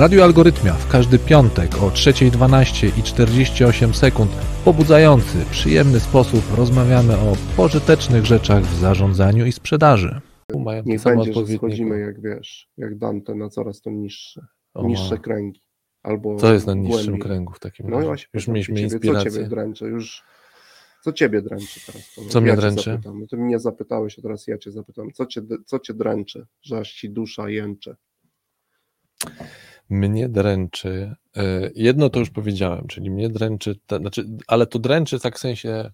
Radiu Algorytmia w każdy piątek o 3.12 i 48 sekund w pobudzający, przyjemny sposób rozmawiamy o pożytecznych rzeczach w zarządzaniu i sprzedaży. Mają Niech będzie, że schodzimy jak wiesz, jak Dante na coraz to niższe, niższe kręgi. Albo Co jest na niższym głębiej. kręgu w takim no razie? No właśnie, już mieliśmy ciebie, inspirację. Co ciebie dręczy? Już co ciebie dręczy teraz? Co ja mnie dręczy? Zapytam. Ty mnie zapytałeś, a teraz ja cię zapytam. Co cię, co cię dręczy, że aż ci dusza jęczy? Mnie dręczy. E, jedno to już powiedziałem, czyli mnie dręczy, znaczy, ale to dręczy tak w sensie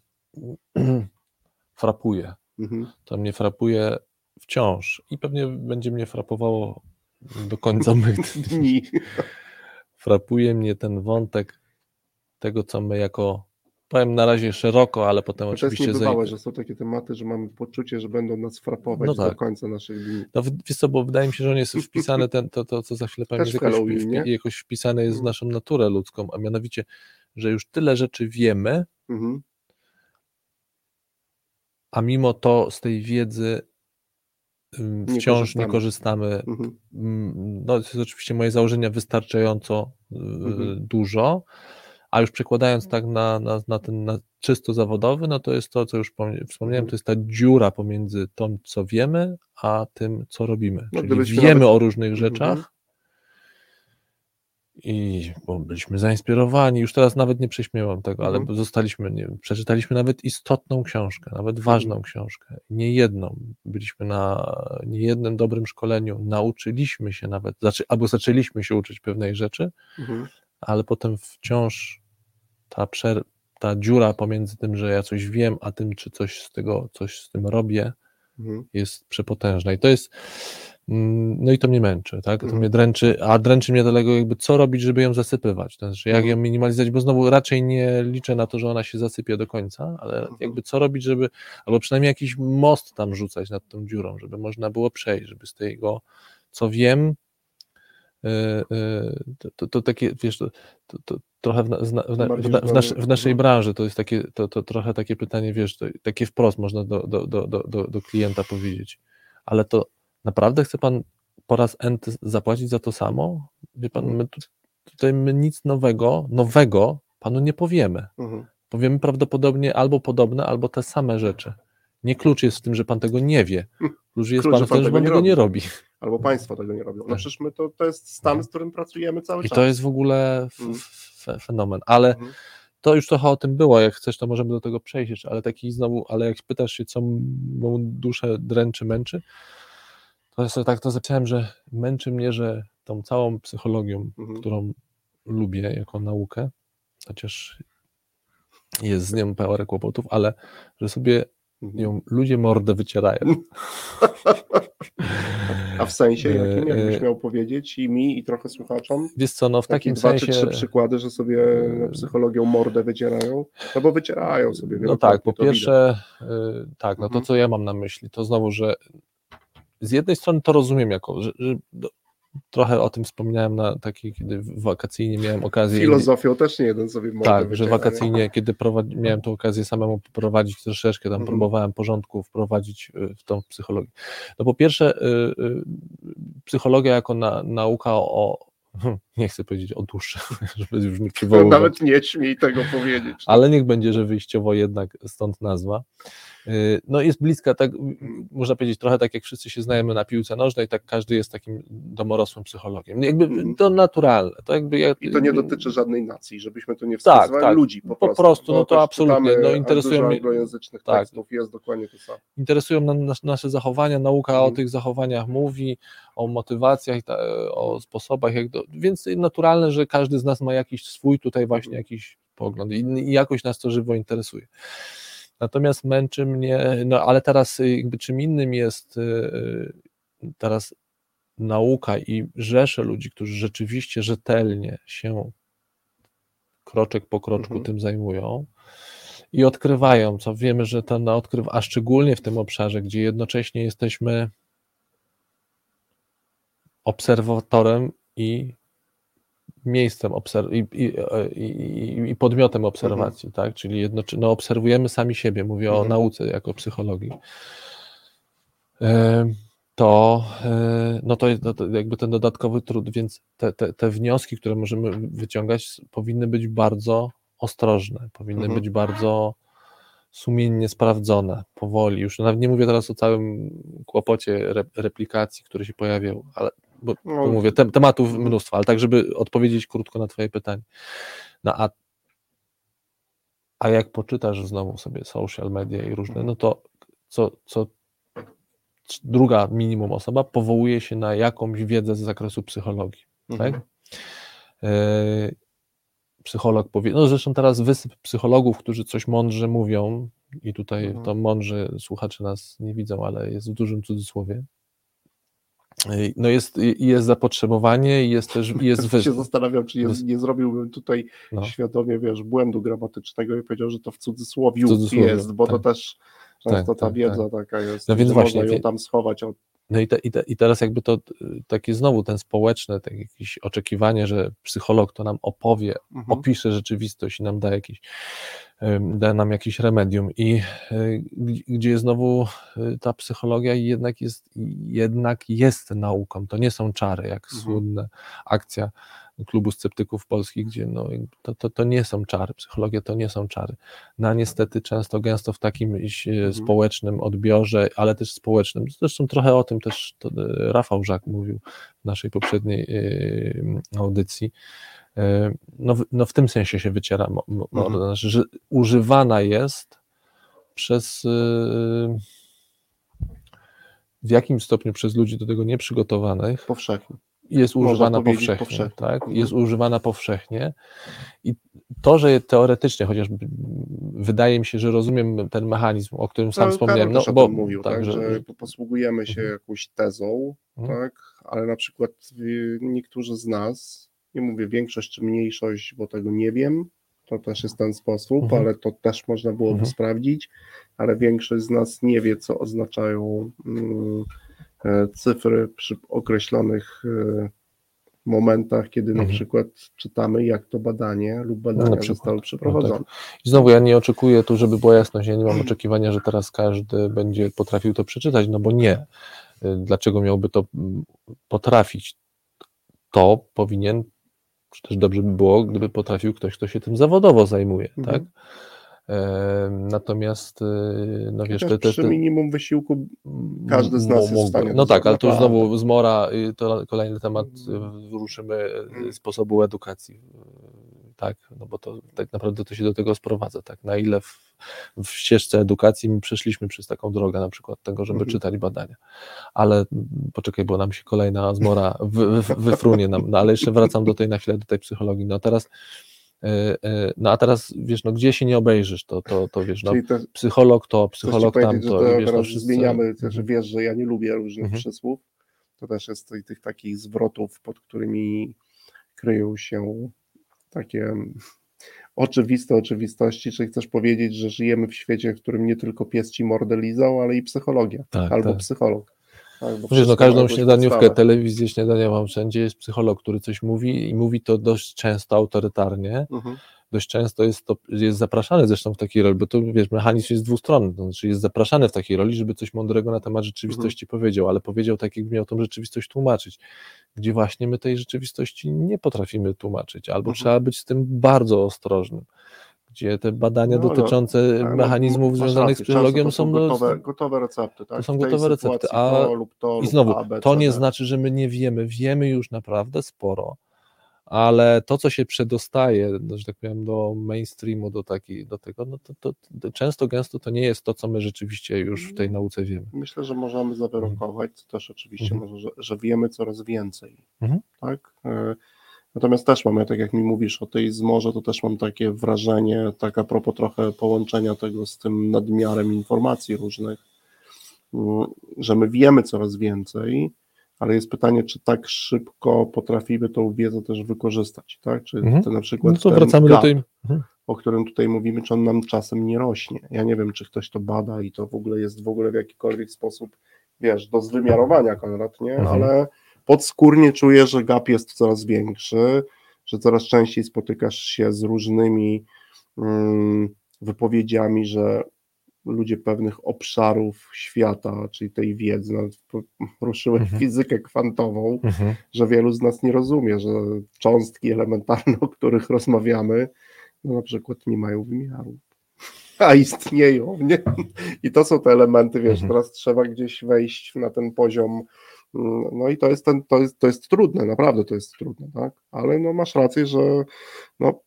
frapuje. Mhm. To mnie frapuje wciąż i pewnie będzie mnie frapowało do końca mych dni. Frapuje mnie ten wątek tego, co my jako powiem na razie szeroko, ale potem to oczywiście... To jest niebywałe, że są takie tematy, że mamy poczucie, że będą nas frapować no tak. do końca naszych dni. No wiesz co, bo wydaje mi się, że on jest wpisany, ten, to, to co za chwilę powiem, jest jakoś, jakoś wpisane jest w mhm. naszą naturę ludzką, a mianowicie, że już tyle rzeczy wiemy, mhm. a mimo to z tej wiedzy nie wciąż korzystamy. nie korzystamy. Mhm. No, to jest oczywiście moje założenie wystarczająco y, mhm. dużo, a już przekładając tak na, na, na ten na czysto zawodowy, no to jest to, co już wspomniałem, mhm. to jest ta dziura pomiędzy tym, co wiemy, a tym, co robimy. No, Czyli wiemy nawet... o różnych mhm. rzeczach, i bo byliśmy zainspirowani, już teraz nawet nie prześmiewam tego, ale mhm. zostaliśmy, nie przeczytaliśmy nawet istotną książkę, nawet ważną mhm. książkę, nie jedną. Byliśmy na niejednym dobrym szkoleniu, nauczyliśmy się nawet, znaczy, albo zaczęliśmy się uczyć pewnej rzeczy, mhm. ale potem wciąż ta, przer- ta dziura pomiędzy tym, że ja coś wiem, a tym, czy coś z tego, coś z tym robię, mhm. jest przepotężna. I to jest Mm, no i to mnie męczy, tak? To mhm. mnie dręczy, a dręczy mnie dlatego jakby co robić, żeby ją zasypywać. To znaczy, jak mhm. ją minimalizować, bo znowu raczej nie liczę na to, że ona się zasypie do końca, ale mhm. jakby co robić, żeby, albo przynajmniej jakiś most tam rzucać nad tą dziurą, żeby można było przejść, żeby z tego, co wiem, y, y, to, to, to takie, wiesz, to, to trochę w, w, w, nas, w, naszej branży to jest takie, to, to trochę takie pytanie, wiesz, takie wprost można do, do, do, do, do klienta powiedzieć, ale to Naprawdę chce pan po raz enty zapłacić za to samo? Wie pan, mhm. my tutaj my nic nowego, nowego panu nie powiemy. Mhm. Powiemy prawdopodobnie albo podobne, albo te same rzeczy. Nie klucz jest w tym, że pan tego nie wie. Klucz jest klucz, pan w tym, że pan tego nie robi. Albo państwo tego nie robią. No tak. przecież my to, to jest stan, z którym pracujemy cały I czas. I to jest w ogóle mhm. Fenomen. Ale to już trochę o tym było. Jak chcesz, to możemy do tego przejść, ale taki znowu, ale jak pytasz się, co moją duszę dręczy, męczy, to ja sobie tak to zacząłem, że męczy mnie, że tą całą psychologią, mhm. którą lubię jako naukę, chociaż jest z nią pełen kłopotów, ale że sobie mhm. ją ludzie mordę wycierają. A w sensie jakim, jakbyś e, miał powiedzieć i mi, i trochę słuchaczom? Wiesz co, no w takim dwa sensie... czy trzy przykłady, że sobie psychologią mordę wycierają? No bo wycierają sobie. No tak, po pierwsze, widać. tak, no to mhm. co ja mam na myśli, to znowu, że z jednej strony to rozumiem jako, że, że trochę o tym wspominałem na takiej, kiedy wakacyjnie miałem okazję. Filozofią też nie jeden sobie Tak, że wakacyjnie, kiedy prowadzi, miałem tę okazję samemu poprowadzić troszeczkę, tam mhm. próbowałem porządku wprowadzić y, w tą psychologię. No po pierwsze, y, y, psychologia jako na, nauka o, nie chcę powiedzieć o duszy, żeby już nie przywoływać. Nawet nie śmiej tego powiedzieć. Ale niech będzie, że wyjściowo jednak stąd nazwa. Y, no jest bliska, tak, można powiedzieć, trochę tak jak wszyscy się znajemy na piłce nożnej, tak każdy jest takim domorosłym psychologiem. Jakby mhm. to naturalne. To jakby ja, I to nie dotyczy żadnej nacji, żebyśmy tu nie wskazywali tak, tak, ludzi po, po prostu. prostu no to absolutnie. No, interesują mnie, tak, tekstów jest dokładnie to samo. Interesują nas nasze zachowania, nauka mhm. o tych zachowaniach mówi, o motywacjach, o sposobach, jak do, więc naturalne, że każdy z nas ma jakiś swój tutaj właśnie mhm. jakiś pogląd i, i jakoś nas to żywo interesuje. Natomiast męczy mnie, no ale teraz y, jakby czym innym jest y, y, teraz nauka i rzesze ludzi, którzy rzeczywiście rzetelnie się kroczek po kroczku mhm. tym zajmują i odkrywają, co wiemy, że to na odkrywa, a szczególnie w tym obszarze, gdzie jednocześnie jesteśmy obserwatorem i miejscem obserw- i, i, i, podmiotem obserwacji, mhm. tak? Czyli jednocześnie no, obserwujemy sami siebie, mówię mhm. o nauce jako psychologii. to, e, no to, no to jakby ten dodatkowy trud, więc te, te, te, wnioski, które możemy wyciągać, powinny być bardzo ostrożne, powinny mhm. być bardzo sumiennie sprawdzone, powoli. Już nawet nie mówię teraz o całym kłopocie replikacji, który się pojawiał, ale bo no, mówię, te, tematów mnóstwo, ale tak, żeby odpowiedzieć krótko na Twoje pytanie. No a, a jak poczytasz znowu sobie social media i różne, no to co, co druga minimum osoba powołuje się na jakąś wiedzę z zakresu psychologii. Tak? Mhm. Tak? Psycholog powie, no zresztą teraz wysyp psychologów, którzy coś mądrze mówią i tutaj mhm. to mądrze słuchacze nas nie widzą, ale jest w dużym cudzysłowie. No jest, jest zapotrzebowanie i jest też jest wy... się zastanawiam, czy nie, nie zrobiłbym tutaj no. świadomie, wiesz, błędu gramatycznego i powiedział, że to w cudzysłowie, jest, bo tak. to też często tak, ta tak, wiedza tak. taka jest, no więc właśnie, można ją tam schować od no i, te, i, te, i teraz jakby to takie znowu ten społeczne, tak jakieś oczekiwanie, że psycholog to nam opowie, mhm. opisze rzeczywistość i nam da jakiś, da nam jakieś remedium i y, gdzie znowu y, ta psychologia jednak jest, jednak jest nauką, to nie są czary, jak mhm. słynna akcja klubu sceptyków polskich, gdzie no, to, to, to nie są czary, psychologia to nie są czary. No niestety często, gęsto w takim mhm. społecznym odbiorze, ale też społecznym, zresztą trochę o tym też e, Rafał Żak mówił w naszej poprzedniej e, audycji, e, no, no w tym sensie się wyciera, mhm. znaczy, że używana jest przez w jakim stopniu przez ludzi do tego nieprzygotowanych. Powszechnie jest używana powszechnie, powszechnie. Tak? Mhm. jest używana powszechnie i to, że teoretycznie, chociaż wydaje mi się, że rozumiem ten mechanizm, o którym sam no, wspomniałem, no, bo mówił, tak, tak, że, że posługujemy się mhm. jakąś tezą, mhm. tak, ale na przykład niektórzy z nas, nie mówię większość czy mniejszość, bo tego nie wiem, to też jest ten sposób, mhm. ale to też można byłoby mhm. sprawdzić, ale większość z nas nie wie, co oznaczają mm, cyfry przy określonych e, momentach, kiedy na mhm. przykład czytamy, jak to badanie lub badania zostały przeprowadzone. No tak. I znowu ja nie oczekuję tu, żeby była jasność, ja nie mam oczekiwania, że teraz każdy będzie potrafił to przeczytać, no bo nie. E, dlaczego miałby to mm, potrafić? To powinien, czy też dobrze by było, gdyby potrafił ktoś, kto się tym zawodowo zajmuje, mhm. tak? Natomiast, y, no wiesz, to, przy minimum wysiłku każdy z nas jest w stanie. No tak, ale to już znowu zmora, to kolejny temat, y, mm. sposobu edukacji, tak, no bo to tak naprawdę to się do tego sprowadza, tak, na ile w, w ścieżce edukacji my przeszliśmy przez taką drogę, na przykład tego, żeby mhm. czytali badania, ale poczekaj, bo nam się kolejna zmora wy, wy, wyfrunie nam, no ale jeszcze wracam do tej na chwilę, do tej psychologii, no teraz no a teraz wiesz, no gdzie się nie obejrzysz, to, to, to wiesz, no, to, psycholog to, psycholog tam to. to wiesz, no, wszyscy... Zmieniamy, też mhm. wiesz, że ja nie lubię różnych mhm. przysłów. To też jest tych takich zwrotów, pod którymi kryją się takie oczywiste oczywistości, czyli chcesz powiedzieć, że żyjemy w świecie, w którym nie tylko pies ci mordę lizał, ale i psychologia, tak, albo tak. psycholog. Tak, Wiesz, no każdą śniadaniówkę, podstawę. telewizję śniadaniową, wszędzie jest psycholog, który coś mówi i mówi to dość często autorytarnie. Mhm. Dość często jest to jest zapraszany zresztą w takiej roli, bo to wiesz, mechanizm jest dwustronny, to znaczy jest zapraszany w takiej roli, żeby coś mądrego na temat rzeczywistości mhm. powiedział, ale powiedział tak, jakby miał tą rzeczywistość tłumaczyć, gdzie właśnie my tej rzeczywistości nie potrafimy tłumaczyć, albo mhm. trzeba być z tym bardzo ostrożnym gdzie te badania no, no dotyczące no, no, mechanizmów związanych z psychologią są, gotowe, gotowe recepty. Tak? To są gotowe recepty. A to lub to, i znowu, lub to nie znaczy, że my nie wiemy. Wiemy już naprawdę sporo, ale to, co się przedostaje, że tak powiem, do mainstreamu, do, taki, do tego, no to, to, to, często, gęsto to nie jest to, co my rzeczywiście już w tej nauce wiemy. Myślę, że możemy zawyrokować, co też oczywiście mhm. może, że, że, wiemy coraz więcej. Mhm. Tak? Natomiast też mamy, tak jak mi mówisz o tej zmorze, to też mam takie wrażenie, tak a propos trochę połączenia tego z tym nadmiarem informacji różnych, mm, że my wiemy coraz więcej, ale jest pytanie, czy tak szybko potrafimy tą wiedzę też wykorzystać, tak? Czy mhm. to na przykład no to wracamy gap, do tej... Mhm. o którym tutaj mówimy, czy on nam czasem nie rośnie. Ja nie wiem, czy ktoś to bada i to w ogóle jest w ogóle w jakikolwiek sposób, wiesz, do zwymiarowania, Konrad, nie? Mhm. Ale podskórnie czuję, że gap jest coraz większy, że coraz częściej spotykasz się z różnymi um, wypowiedziami, że ludzie pewnych obszarów świata, czyli tej wiedzy, nawet ruszyły mhm. fizykę kwantową, mhm. że wielu z nas nie rozumie, że cząstki elementarne, o których rozmawiamy, no na przykład nie mają wymiaru, a istnieją. Nie? I to są te elementy, wiesz, mhm. teraz trzeba gdzieś wejść na ten poziom. No i to jest, ten, to, jest, to jest trudne, naprawdę to jest trudne, tak? Ale no masz rację, że no,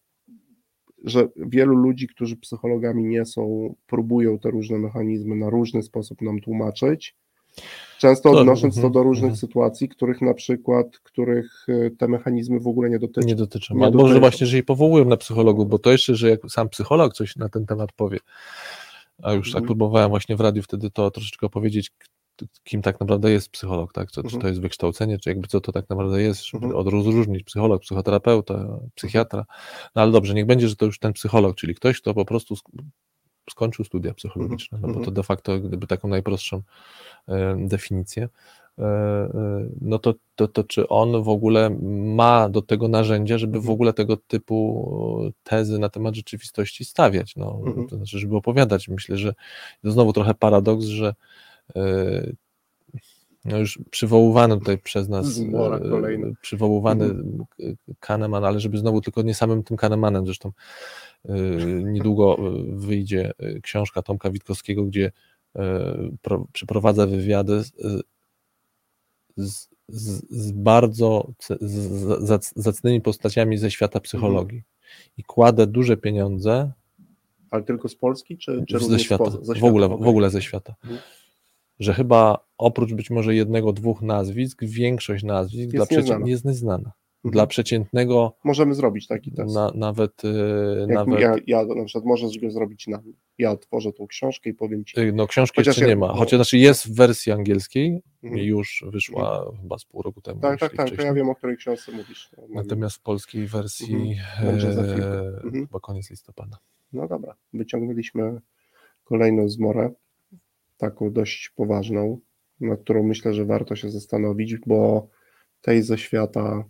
że wielu ludzi, którzy psychologami nie są, próbują te różne mechanizmy na różny sposób nam tłumaczyć. Często odnosząc to do różnych mhm. sytuacji, których na przykład, których e, te mechanizmy w ogóle nie dotyczą. Nie dotyczą. Nie Albo dotyczą. że właśnie, że jej powołują na psychologów, bo to jeszcze, że jak sam psycholog coś na ten temat powie, a już tak mhm. próbowałem właśnie w radiu wtedy to troszeczkę opowiedzieć, kim tak naprawdę jest psycholog, tak? Co, mhm. Czy to jest wykształcenie, czy jakby co to tak naprawdę jest, żeby mhm. odróżnić psycholog, psychoterapeuta, psychiatra. No ale dobrze, niech będzie, że to już ten psycholog, czyli ktoś, kto po prostu skończył studia psychologiczne, no bo to mhm. de facto gdyby taką najprostszą e, definicję, e, e, no to, to, to czy on w ogóle ma do tego narzędzia, żeby w mhm. ogóle tego typu tezy na temat rzeczywistości stawiać, no, mhm. to znaczy, żeby opowiadać. Myślę, że to znowu trochę paradoks, że no już przywoływany tutaj przez nas, przywoływany Kahneman, ale żeby znowu tylko nie samym tym Kahnemanem, zresztą Y, niedługo wyjdzie książka Tomka Witkowskiego, gdzie przeprowadza wywiady z, z, z bardzo z, zacnymi postaciami ze świata psychologii i kładę duże pieniądze. Ale tylko z Polski, czy, czy ze świata? Ze świata? W, ogóle, w ogóle ze świata. Że chyba oprócz być może jednego, dwóch nazwisk, większość nazwisk jest dla przeciwnika jest nieznana. Mhm. Dla przeciętnego. Możemy zrobić taki test. Na, nawet. Y, nawet... Ja, ja na przykład możesz go zrobić na. Ja otworzę tą książkę i powiem ci. Y, no, książki Chociaż jeszcze ja, nie ma. Chociaż znaczy jest w wersji angielskiej, mhm. już wyszła mhm. chyba z pół roku temu. Tak, tak, tak. To ja wiem, o której książce mówisz. No, Natomiast w polskiej wersji mhm. Będzie za chwilkę. Mhm. chyba koniec listopada. No dobra. Wyciągnęliśmy kolejną zmorę, taką dość poważną, nad którą myślę, że warto się zastanowić, bo tej ze świata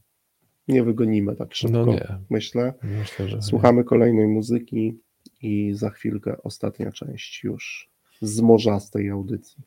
nie wygonimy tak szybko, no nie. myślę. myślę Słuchamy nie. kolejnej muzyki i za chwilkę ostatnia część już z morzastej audycji.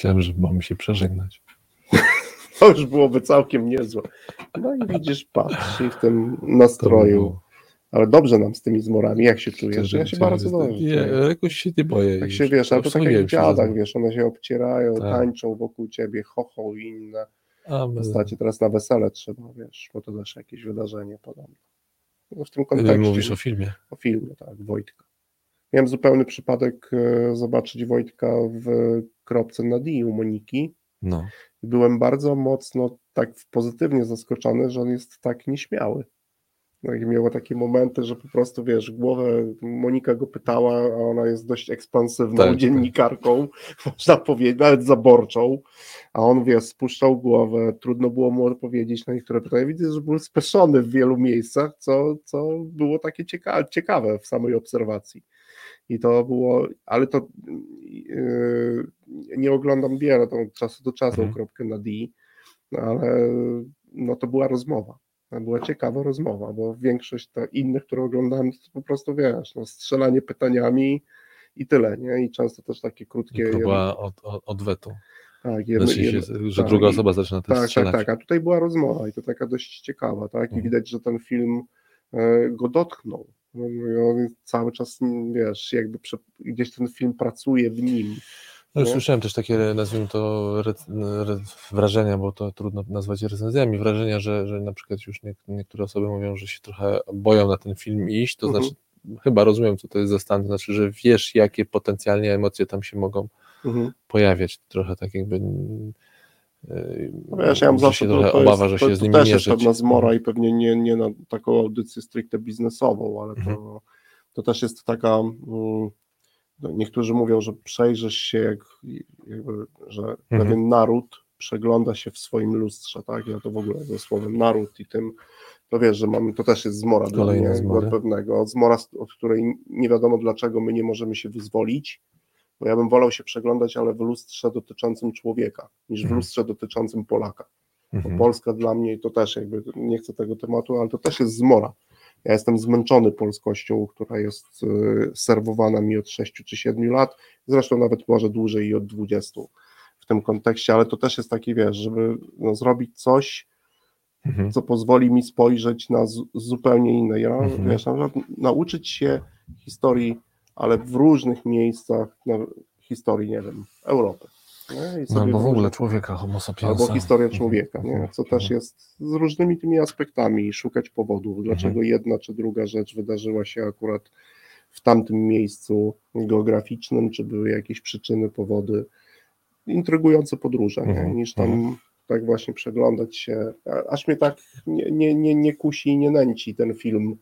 Myślałem, że mamy się przeżegnać. to już byłoby całkiem niezłe. No i widzisz, patrz, i w tym nastroju. Ale dobrze nam z tymi zmorami, jak się czujesz? Ja się bardzo dobrze Nie, jakoś się nie boję. Jak się wiesz, ale to tak jak w dziadach, wiesz, one się obcierają, tak. tańczą wokół ciebie, chochą i inne. Postacie teraz na wesele trzeba, wiesz, bo to też jakieś wydarzenie podobne. No w tym kontekście. Mówisz o filmie. O filmie, tak, Wojtka. Miałem zupełny przypadek e, zobaczyć Wojtka w kropce na D u Moniki. No. Byłem bardzo mocno tak pozytywnie zaskoczony, że on jest tak nieśmiały. No i miało takie momenty, że po prostu wiesz, głowę Monika go pytała, a ona jest dość ekspansywną tak, tak. dziennikarką, tak. można powiedzieć, nawet zaborczą, a on wiesz, spuszczał głowę, trudno było mu odpowiedzieć na niektóre pytania. Widzę, że był speszony w wielu miejscach, co, co było takie ciekawe, ciekawe w samej obserwacji. I to było, ale to yy, nie oglądam wiele, to czasu do czasu mhm. kropkę na D, no ale no to była rozmowa była ciekawa rozmowa, bo większość innych, które oglądałem, to po prostu wiesz, no, strzelanie pytaniami i tyle, nie? I często też takie krótkie. Próba od, od, odwetu. Tak, jedno, znaczy jedno, że tak, druga osoba zaczyna też tak, strzelać. Tak, tak, a tutaj była rozmowa i to taka dość ciekawa, tak? I mhm. widać, że ten film e, go dotknął. On cały czas, wiesz, jakby gdzieś ten film pracuje w nim. No, słyszałem też takie, nazwijmy to, re, re, wrażenia, bo to trudno nazwać recenzjami, wrażenia, że, że na przykład już nie, niektóre osoby mówią, że się trochę boją na ten film iść, to mhm. znaczy, chyba rozumiem, co to jest za stan, to znaczy, że wiesz, jakie potencjalnie emocje tam się mogą mhm. pojawiać, trochę tak jakby... No wiesz, ja mam zawsze się trochę obawa, że się z nimi też mierzyć. jest pewna zmora mhm. i pewnie nie, nie na taką audycję stricte biznesową, ale mhm. to, to też jest taka... Mm, no, niektórzy mówią, że przejrzysz się, jak, jakby, że mhm. pewien naród przegląda się w swoim lustrze, tak? Ja to w ogóle ze słowem naród i tym, to wiesz, że mamy, to też jest zmora dla mnie, pewnego, zmora, od której nie wiadomo dlaczego my nie możemy się wyzwolić, bo ja bym wolał się przeglądać, ale w lustrze dotyczącym człowieka, niż w mhm. lustrze dotyczącym Polaka. Mhm. Bo Polska dla mnie, to też jakby, nie chcę tego tematu, ale to też jest zmora. Ja jestem zmęczony polskością, która jest y, serwowana mi od 6 czy 7 lat, zresztą nawet może dłużej i od 20 w tym kontekście, ale to też jest taki, wiesz, żeby no, zrobić coś, mhm. co pozwoli mi spojrzeć na zupełnie inne. Ja, mhm. wiesz, na nauczyć się historii, ale w różnych miejscach, na historii, nie wiem, Europy nie? No, albo w ogóle człowieka, homo sapiensa. Albo historia mhm. człowieka, nie? co też mhm. jest z różnymi tymi aspektami, szukać powodów, dlaczego mhm. jedna czy druga rzecz wydarzyła się akurat w tamtym miejscu geograficznym, czy były jakieś przyczyny, powody, intrygujące podróże, nie? niż tam tak właśnie przeglądać się, aż mnie tak nie, nie, nie, nie kusi i nie nęci ten film,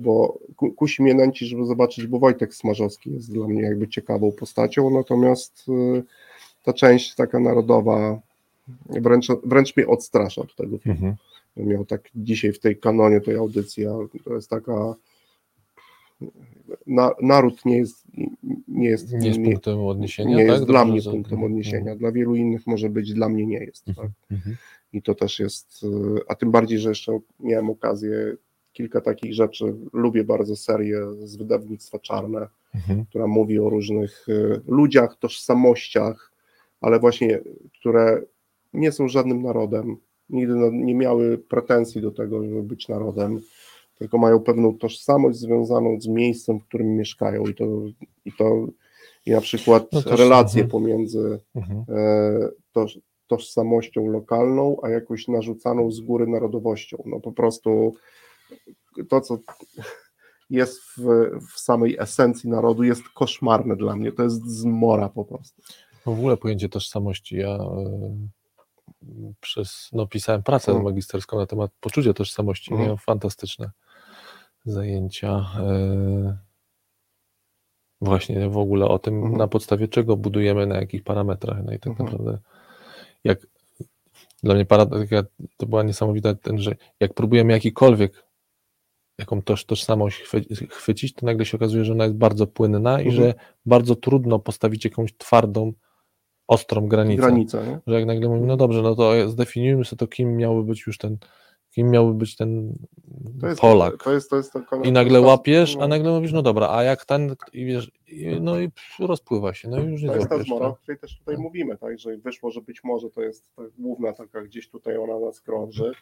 bo kusi mnie nęci, żeby zobaczyć, bo Wojtek Smarzowski jest dla mnie jakby ciekawą postacią, natomiast e, ta część taka narodowa wręcz, wręcz mnie odstrasza od tego filmu. Mhm. Miał tak dzisiaj w tej kanonie tej audycji, to jest taka na, naród nie jest nie jest, nie jest punktem odniesienia. Nie tak? jest dla mnie punktem mhm. odniesienia. Dla wielu innych może być, dla mnie nie jest. Tak? Mhm. I to też jest, a tym bardziej, że jeszcze miałem okazję kilka takich rzeczy. Lubię bardzo serię z wydawnictwa Czarne, mhm. która mówi o różnych y, ludziach, tożsamościach, ale właśnie, które nie są żadnym narodem, nigdy nie miały pretensji do tego, żeby być narodem, tylko mają pewną tożsamość związaną z miejscem, w którym mieszkają i to, i to i na przykład no relacje pomiędzy mhm. E, to, tożsamością lokalną, a jakąś narzucaną z góry narodowością. No po prostu to, co jest w, w samej esencji narodu, jest koszmarne dla mnie. To jest zmora po prostu. No w ogóle pojęcie tożsamości. Ja e, przez, no, pisałem pracę mm. magisterską na temat poczucia tożsamości. Mm. Miałem fantastyczne zajęcia. E, właśnie w ogóle o tym, mm. na podstawie czego budujemy, na jakich parametrach. No i tak mm. naprawdę, jak dla mnie to była niesamowita, ten, że jak próbujemy jakikolwiek jaką toż, tożsamość chwycić, to nagle się okazuje, że ona jest bardzo płynna i że bardzo trudno postawić jakąś twardą ostrą granicę. Granica, nie? Że jak nagle mówimy, no dobrze, no to zdefiniujmy sobie to, kim miałby być już ten Kim miałby być ten To jest, Polak? To jest, to jest to I nagle łapiesz, no. a nagle mówisz, no dobra, a jak ten, i wiesz, i, no i rozpływa się, no i już nie To jest ta zmora, o tak? której też tutaj mówimy, tak, że wyszło, że być może to jest ta główna taka gdzieś tutaj ona nas krąży,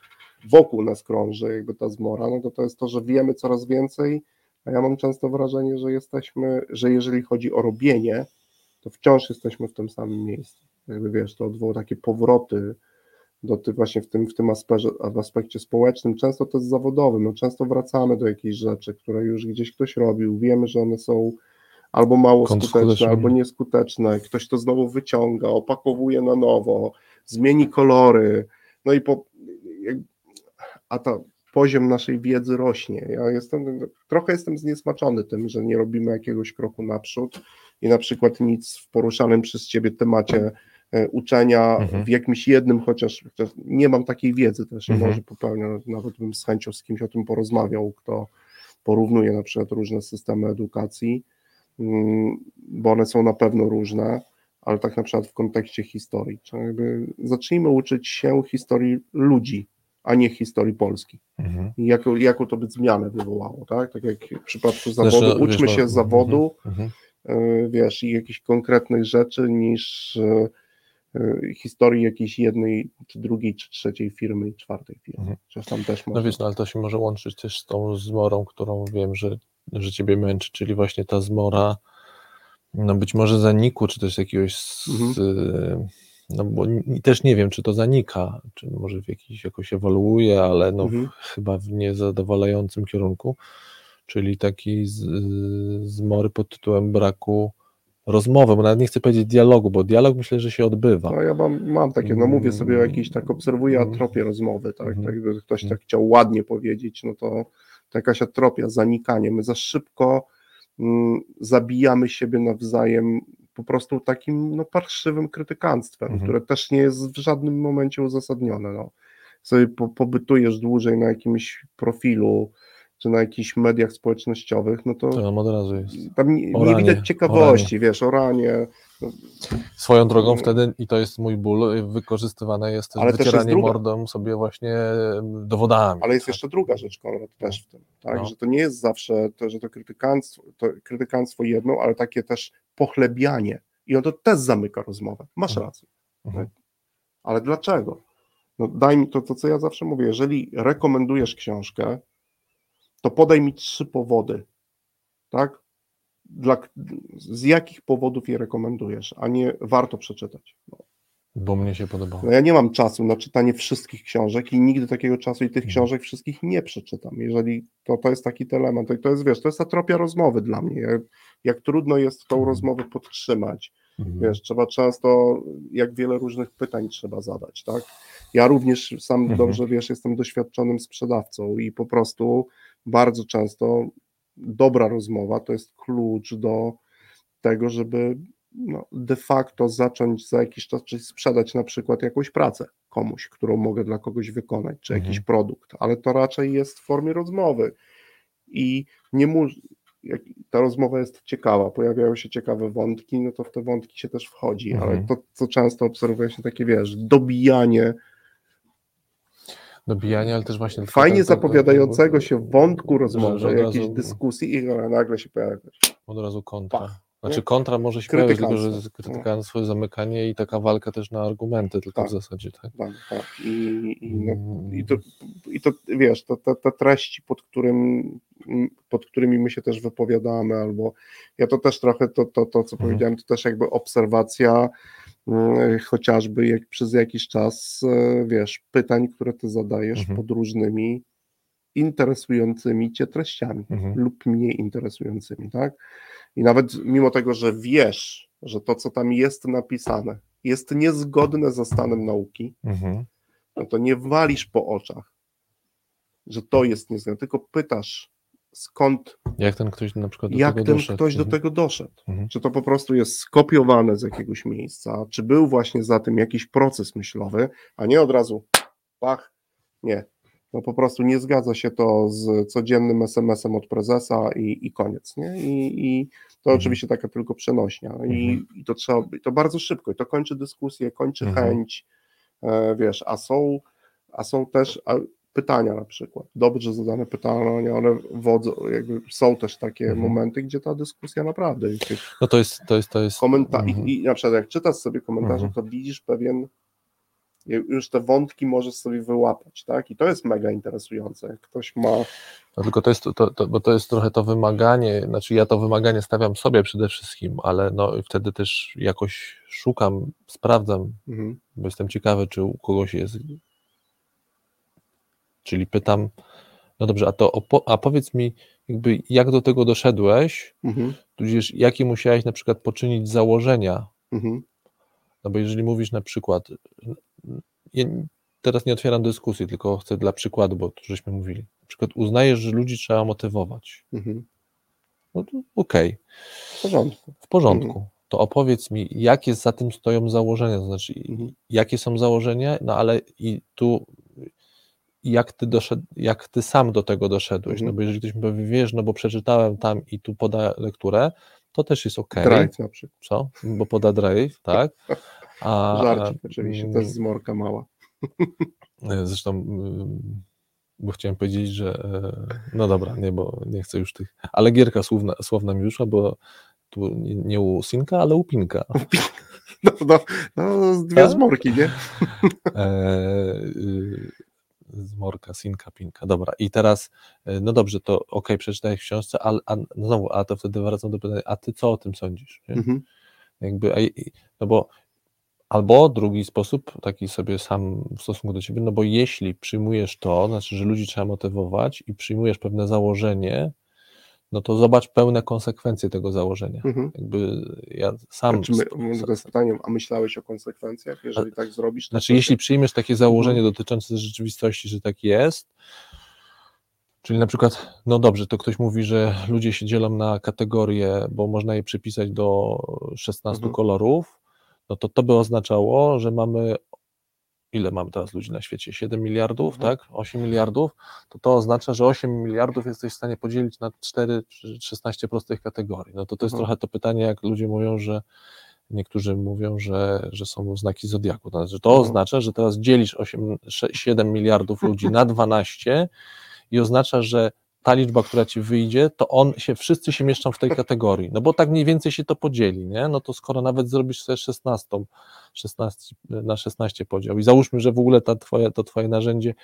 wokół nas krąży jakby ta zmora, no to to jest to, że wiemy coraz więcej, a ja mam często wrażenie, że jesteśmy, że jeżeli chodzi o robienie, to wciąż jesteśmy w tym samym miejscu. Jakby wiesz, to odwoło takie powroty do ty właśnie w tym, w tym aspekcie, w aspekcie społecznym, często to jest zawodowym, no często wracamy do jakichś rzeczy, które już gdzieś ktoś robił, wiemy, że one są albo mało skuteczne, albo nieskuteczne, ktoś to znowu wyciąga, opakowuje na nowo, zmieni kolory, no i po, a ta poziom naszej wiedzy rośnie. Ja jestem, trochę jestem zniesmaczony tym, że nie robimy jakiegoś kroku naprzód i na przykład nic w poruszanym przez Ciebie temacie uczenia Mhm. w jakimś jednym, chociaż, chociaż nie mam takiej wiedzy też, Mhm. może popełniam, nawet bym z chęcią z kimś o tym porozmawiał, kto porównuje na przykład różne systemy edukacji, mm, bo one są na pewno różne, ale tak na przykład w kontekście historii. Czyli jakby zacznijmy uczyć się historii ludzi, a nie historii Polski. Mhm. Jaką, jaką to by zmianę wywołało, tak? Tak jak w przypadku Znaczy, zawodu, no, uczmy wiesz, się z zawodu, Mhm. y, wiesz, i jakichś konkretnych rzeczy niż y, historii jakiejś jednej, czy drugiej, czy trzeciej firmy i czwartej firmy. Mhm. Tam też No można. wiesz, no ale to się może łączyć też z tą zmorą, którą wiem, że, że ciebie męczy, czyli właśnie ta zmora, no być może zaniku, czy też jakiegoś, s- Mhm. no bo też nie wiem, czy to zanika, czy może w jakiś, jakoś ewoluuje, ale no Mhm. chyba w niezadowalającym kierunku, czyli takiej z, zmory pod tytułem braku rozmowy, bo nawet nie chcę powiedzieć dialogu, bo dialog myślę, że się odbywa. No ja mam, mam takie, no mówię sobie o jakiejś, tak obserwuję Mhm. atropię rozmowy, tak, Mhm. tak jakby ktoś Mhm. tak chciał ładnie powiedzieć, no to, to jakaś atropia, zanikanie, my za szybko mm, zabijamy siebie nawzajem po prostu takim no, parszywym krytykanstwem, Mhm. które też nie jest w żadnym momencie uzasadnione, no. Sobie po, pobytujesz dłużej na jakimś profilu, czy na jakichś mediach społecznościowych, no to nam od razu jest. tam nie, nie Oranie, widać ciekawości, wiesz, oranie, Swoją drogą wtedy, i to jest mój ból, wykorzystywane jest też Ale też jest wycieranie druga- mordą sobie właśnie dowodami. Ale jest tak? jeszcze druga rzecz, Konrad, też w tym, tak? No. że to nie jest zawsze, to, że to krytykanstwo, to krytykanstwo jedno, ale takie też pochlebianie i on to też zamyka rozmowę. Masz Mhm. rację, Mhm. ale dlaczego? No daj mi to, to, co ja zawsze mówię, jeżeli rekomendujesz książkę, to podaj mi trzy powody, tak? Dla, z jakich powodów je rekomendujesz, a nie warto przeczytać. No. Bo mnie się podobało. No ja nie mam czasu na czytanie wszystkich książek i nigdy takiego czasu i tych Mhm. książek wszystkich nie przeczytam. Jeżeli to, to jest taki element, to, jest, wiesz, to jest atropia rozmowy dla mnie. Jak, jak trudno jest tą Mhm. rozmowę podtrzymać. Mhm. Wiesz, trzeba często, jak wiele różnych pytań trzeba zadać, tak? Ja również sam Mhm. dobrze wiesz, jestem doświadczonym sprzedawcą i po prostu bardzo często dobra rozmowa to jest klucz do tego, żeby no, de facto zacząć za jakiś czas, czyli sprzedać na przykład jakąś pracę komuś, którą mogę dla kogoś wykonać, czy jakiś Mhm. produkt, ale to raczej jest w formie rozmowy i nie mu, jak ta rozmowa jest ciekawa, pojawiają się ciekawe wątki, no to w te wątki się też wchodzi, ale Mhm. to, co często obserwuje się takie, wiesz, dobijanie Dobijanie, ale też właśnie... fajnie ten- ten- zapowiadającego się wątku rozmowy, jakiejś razu- dyskusji i nagle się pojawia Od razu kontra. Pach, Znaczy kontra może się pojawić, tylko że Krytykanstwo. jest krytykanstwo, zamykanie i taka walka też na argumenty, tylko Tak. w zasadzie, tak? tak, tak. I, i, no, Mm. I to, i to wiesz, to, te, te treści, pod, którym, pod którymi my się też wypowiadamy, albo ja to też trochę, to, to, to co Mhm. powiedziałem, to też jakby obserwacja chociażby jak przez jakiś czas, e, wiesz, pytań, które ty zadajesz Mhm. pod różnymi interesującymi cię treściami Mhm. lub mniej interesującymi, tak? I nawet mimo tego, że wiesz, że to, co tam jest napisane, jest niezgodne ze stanem nauki, Mhm. no to nie walisz po oczach, że to jest niezgodne, tylko pytasz, skąd, Jak ten ktoś na przykład do jak tego ten doszedł. ktoś do Mhm. tego doszedł. Mhm. Czy to po prostu jest skopiowane z jakiegoś miejsca, czy był właśnie za tym jakiś proces myślowy, a nie od razu pach, nie. No po prostu nie zgadza się to z codziennym SMS-em od prezesa i, i koniec, nie? I, i to Mhm. oczywiście taka tylko przenośnia. I, Mhm. I to trzeba, i to bardzo szybko, i to kończy dyskusję, kończy Mhm. chęć, e, wiesz, a są, a są też, a pytania na przykład, dobrze zadane pytania, one wodzą, jakby są też takie mhm. momenty, gdzie ta dyskusja naprawdę. No to jest, to jest, to jest. Komenta- mhm. i, I na przykład jak czytasz sobie komentarze, mhm. to widzisz pewien już te wątki możesz sobie wyłapać, tak? I to jest mega interesujące. Jak ktoś ma. No tylko to jest, to, to, bo to jest trochę to wymaganie, znaczy ja to wymaganie stawiam sobie przede wszystkim, ale no wtedy też jakoś szukam, sprawdzam, mhm. bo jestem ciekawy, czy u kogoś jest. Czyli pytam, no dobrze, a to a powiedz mi, jakby jak do tego doszedłeś, mhm. tudzież jakie musiałeś na przykład poczynić założenia. Mhm. No bo jeżeli mówisz na przykład, ja teraz nie otwieram dyskusji, tylko chcę dla przykładu, bo tu żeśmy mówili. Na przykład uznajesz, że ludzi trzeba motywować. Mhm. No to okej. Okay. W porządku. W porządku. Mhm. To opowiedz mi, jakie za tym stoją założenia, to znaczy, mhm. jakie są założenia, no ale i tu jak ty, doszedł, jak ty sam do tego doszedłeś, no mhm. no bo jeżeli ktoś mi powie, wiesz, no bo przeczytałem tam i tu poda lekturę, to też jest ok. Drive na przykład. Co? Bo poda drive, tak? A, Żarcik oczywiście, to jest zmorka mała. E, zresztą, mm, bo chciałem powiedzieć, że e, no dobra, nie, bo nie chcę już tych, ale gierka słowna, słowna mi wyszła, bo tu nie u Sinka, ale u Pinka. No, no, no dwie tak? zmorki, nie? E, y, zmorka, Sinka, Pinka, dobra. I teraz, e, no dobrze, to ok, przeczytałeś w książce, ale a, no znowu, a to wtedy wracam do pytania, a ty co o tym sądzisz? Mhm. Jakby, no bo Albo drugi sposób, taki sobie sam w stosunku do ciebie, no bo jeśli przyjmujesz to, znaczy, że ludzi trzeba motywować i przyjmujesz pewne założenie, no to zobacz pełne konsekwencje tego założenia. Mhm. Jakby ja sam. Znaczy my, to jest pytanie, a myślałeś o konsekwencjach, jeżeli a, tak zrobisz? To znaczy, jeśli przyjmiesz takie założenie mhm. dotyczące rzeczywistości, że tak jest, czyli na przykład, no dobrze, to ktoś mówi, że ludzie się dzielą na kategorie, bo można je przypisać do 16 mhm. kolorów, no to to by oznaczało, że mamy ile mamy teraz ludzi na świecie? 7 miliardów, mhm. tak? 8 miliardów, to to oznacza, że 8 miliardów jesteś w stanie podzielić na 4 czy 16 prostych kategorii. No to to jest mhm. trochę to pytanie, jak ludzie mówią, że niektórzy mówią, że, że są znaki zodiaku. To, znaczy, to mhm. oznacza, że teraz dzielisz 8, 7 miliardów ludzi na 12 i oznacza, że ta liczba, która ci wyjdzie, to on się, wszyscy się mieszczą w tej kategorii, no bo tak mniej więcej się to podzieli, nie? No to skoro nawet zrobisz sobie 16, 16 na 16 podział i załóżmy, że w ogóle ta twoje, to twoje narzędzie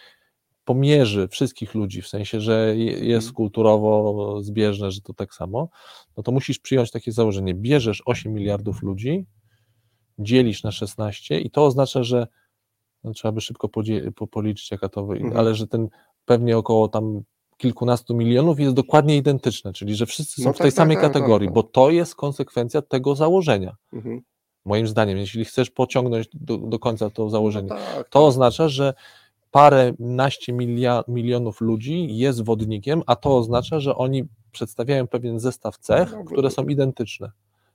pomierzy wszystkich ludzi, w sensie, że jest mhm. kulturowo zbieżne, że to tak samo, no to musisz przyjąć takie założenie, bierzesz 8 miliardów ludzi, dzielisz na 16 i to oznacza, że no, trzeba by szybko policzyć, jaka to, mhm. ale że ten pewnie około tam kilkunastu milionów jest dokładnie identyczne, czyli że wszyscy są no w tej tak, samej tak, tak, kategorii, tak, bo to jest konsekwencja tego założenia. Mhm. Moim zdaniem, jeśli chcesz pociągnąć do, do końca to założenie, no tak, to oznacza, że parę naście milionów ludzi jest wodnikiem, a to oznacza, że oni przedstawiają pewien zestaw cech, no, które są identyczne.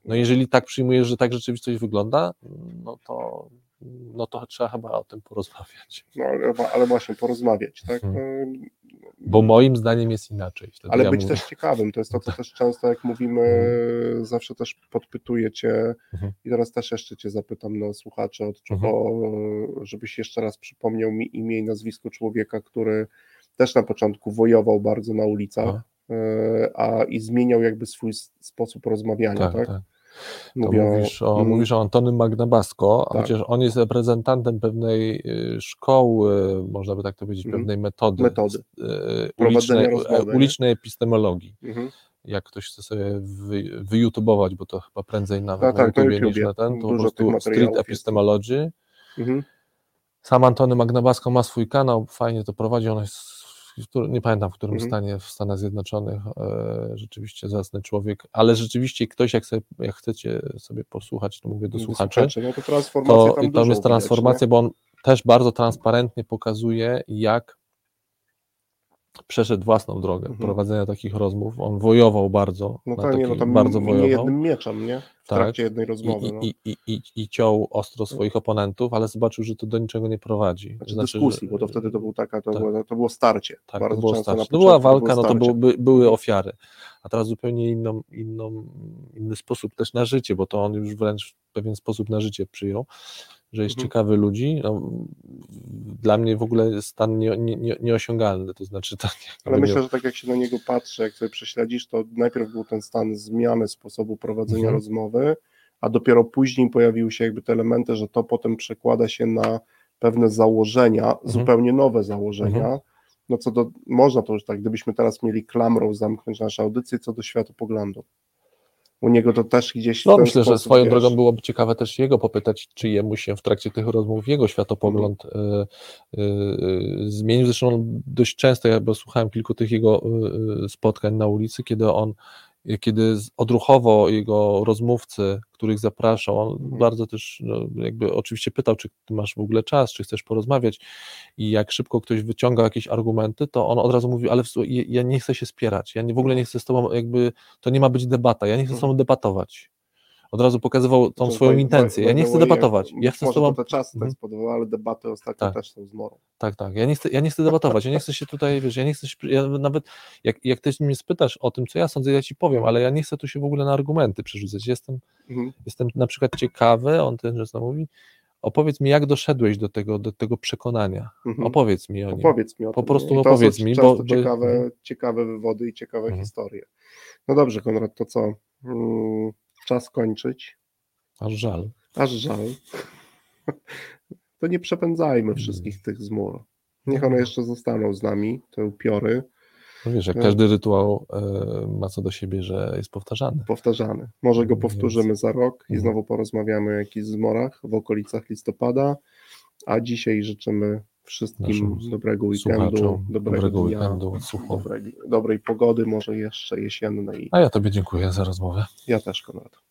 No jeżeli tak przyjmujesz, że tak rzeczywistość wygląda, no to no to trzeba chyba o tym porozmawiać. No ale, ale właśnie porozmawiać, tak? Hmm. Bo moim zdaniem jest inaczej. Wtedy ale ja być mówię... też ciekawym, to jest to, co też często jak mówimy, hmm. zawsze też podpytuję Cię hmm. i teraz też jeszcze Cię zapytam, no słuchacze, od czego, hmm. żebyś jeszcze raz przypomniał mi imię i nazwisko człowieka, który też na początku wojował bardzo na ulicach, e, a i zmieniał jakby swój sposób rozmawiania, tak? tak? tak. Mówię, mówisz, o, mm, mówisz o Antonym Magnabasko, tak. chociaż on jest reprezentantem pewnej y, szkoły, można by tak to powiedzieć, mm. pewnej metody, metody. Y, ulicznej, rozmowy, ulicznej epistemologii. -hmm. Jak ktoś chce sobie wy, wyjutubować, bo to chyba prędzej nawet tak, na tak, YouTubie niż na ten, to Dużo po prostu street epistemology. -hmm. Sam Antony Magnabasko ma swój kanał, fajnie to prowadzi, on jest nie pamiętam w którym mhm. stanie w Stanach Zjednoczonych, e, rzeczywiście zacny człowiek, ale rzeczywiście ktoś, jak, sobie, jak chcecie sobie posłuchać, to mówię do słuchaczy, no to, transformacja to, tam jest transformacja, widać, bo on też bardzo transparentnie pokazuje, jak przeszedł własną drogę mhm. prowadzenia takich rozmów. On wojował bardzo. No tak, nie, no tam bardzo wojował. jednym mieczem, nie? W tak. trakcie jednej rozmowy. I, no. i, i, i, i ciął ostro swoich oponentów, ale zobaczył, że to do niczego nie prowadzi. Znaczy, znaczy dyskusji, że, bo to wtedy to było taka, to, tak. było, to było starcie. Tak, bardzo to było starcie. To była walka, no to były ofiary. A teraz zupełnie inną, inną, inny sposób też na życie, bo to on już wręcz w pewien sposób na życie przyjął. że jest mhm. ciekawy ludzi, no, dla mnie w ogóle stan nie, nie, nieosiągalny, to znaczy nie, Ale myślę, że tak jak się na niego patrzy, jak sobie prześledzisz, to najpierw był ten stan zmiany sposobu prowadzenia mhm. rozmowy, a dopiero później pojawiły się jakby te elementy, że to potem przekłada się na pewne założenia, mhm. zupełnie nowe założenia, mhm. No co do, można to już tak, gdybyśmy teraz mieli klamrą zamknąć naszą audycję co do światopoglądu u niego to też gdzieś. No myślę, sposób, że swoją wiesz... drogą byłoby ciekawe też jego popytać, czy jemu się w trakcie tych rozmów jego światopogląd mm. y, y, zmienił. Zresztą dość często, ja bo słuchałem kilku tych jego y, spotkań na ulicy, kiedy on kiedy odruchowo jego rozmówcy, których zapraszał, on mhm. bardzo też no, jakby oczywiście pytał, czy masz w ogóle czas, czy chcesz porozmawiać i jak szybko ktoś wyciągał jakieś argumenty, to on od razu mówił, ale ja nie chcę się spierać, ja nie, w ogóle nie chcę z tobą jakby, to nie ma być debata, ja nie chcę z tobą mhm. debatować od razu pokazywał tą to swoją intencję. Ja nie chcę debatować. Ja chcę z tobą. to czas mhm. spowodował, ale debaty ostatnio tak. też są zmorą. Tak, tak. Ja nie chcę, ja nie chcę debatować. Ja nie chcę się tutaj, wiesz, ja nie chcę się, ja nawet jak, jak ty mnie spytasz o tym, co ja sądzę, ja ci powiem, ale ja nie chcę tu się w ogóle na argumenty przerzucać. Jestem, mhm. jestem na przykład ciekawy, on ten że mówi, opowiedz mi, jak doszedłeś do tego, do tego przekonania. Mhm. Opowiedz mi o nim. Opowiedz mi o Po prostu opowiedz mi. Bo, bo... Ciekawe, ciekawe wywody i ciekawe mhm. historie. No dobrze, Konrad, to co? Hmm czas kończyć. Aż żal. Aż żal. To nie przepędzajmy wszystkich tych zmur. Niech one jeszcze zostaną z nami, te upiory. No wiesz, jak każdy rytuał e, ma co do siebie, że jest powtarzany. Powtarzany. Może go powtórzymy za rok i mhm. znowu porozmawiamy o jakichś zmorach w okolicach listopada, a dzisiaj życzymy wszystkim Naszym dobrego weekendu, dobrego, dobrego dnia, weekendu, dobrej, dobrej pogody, może jeszcze jesiennej. A ja Tobie dziękuję za rozmowę. Ja też, Konrad.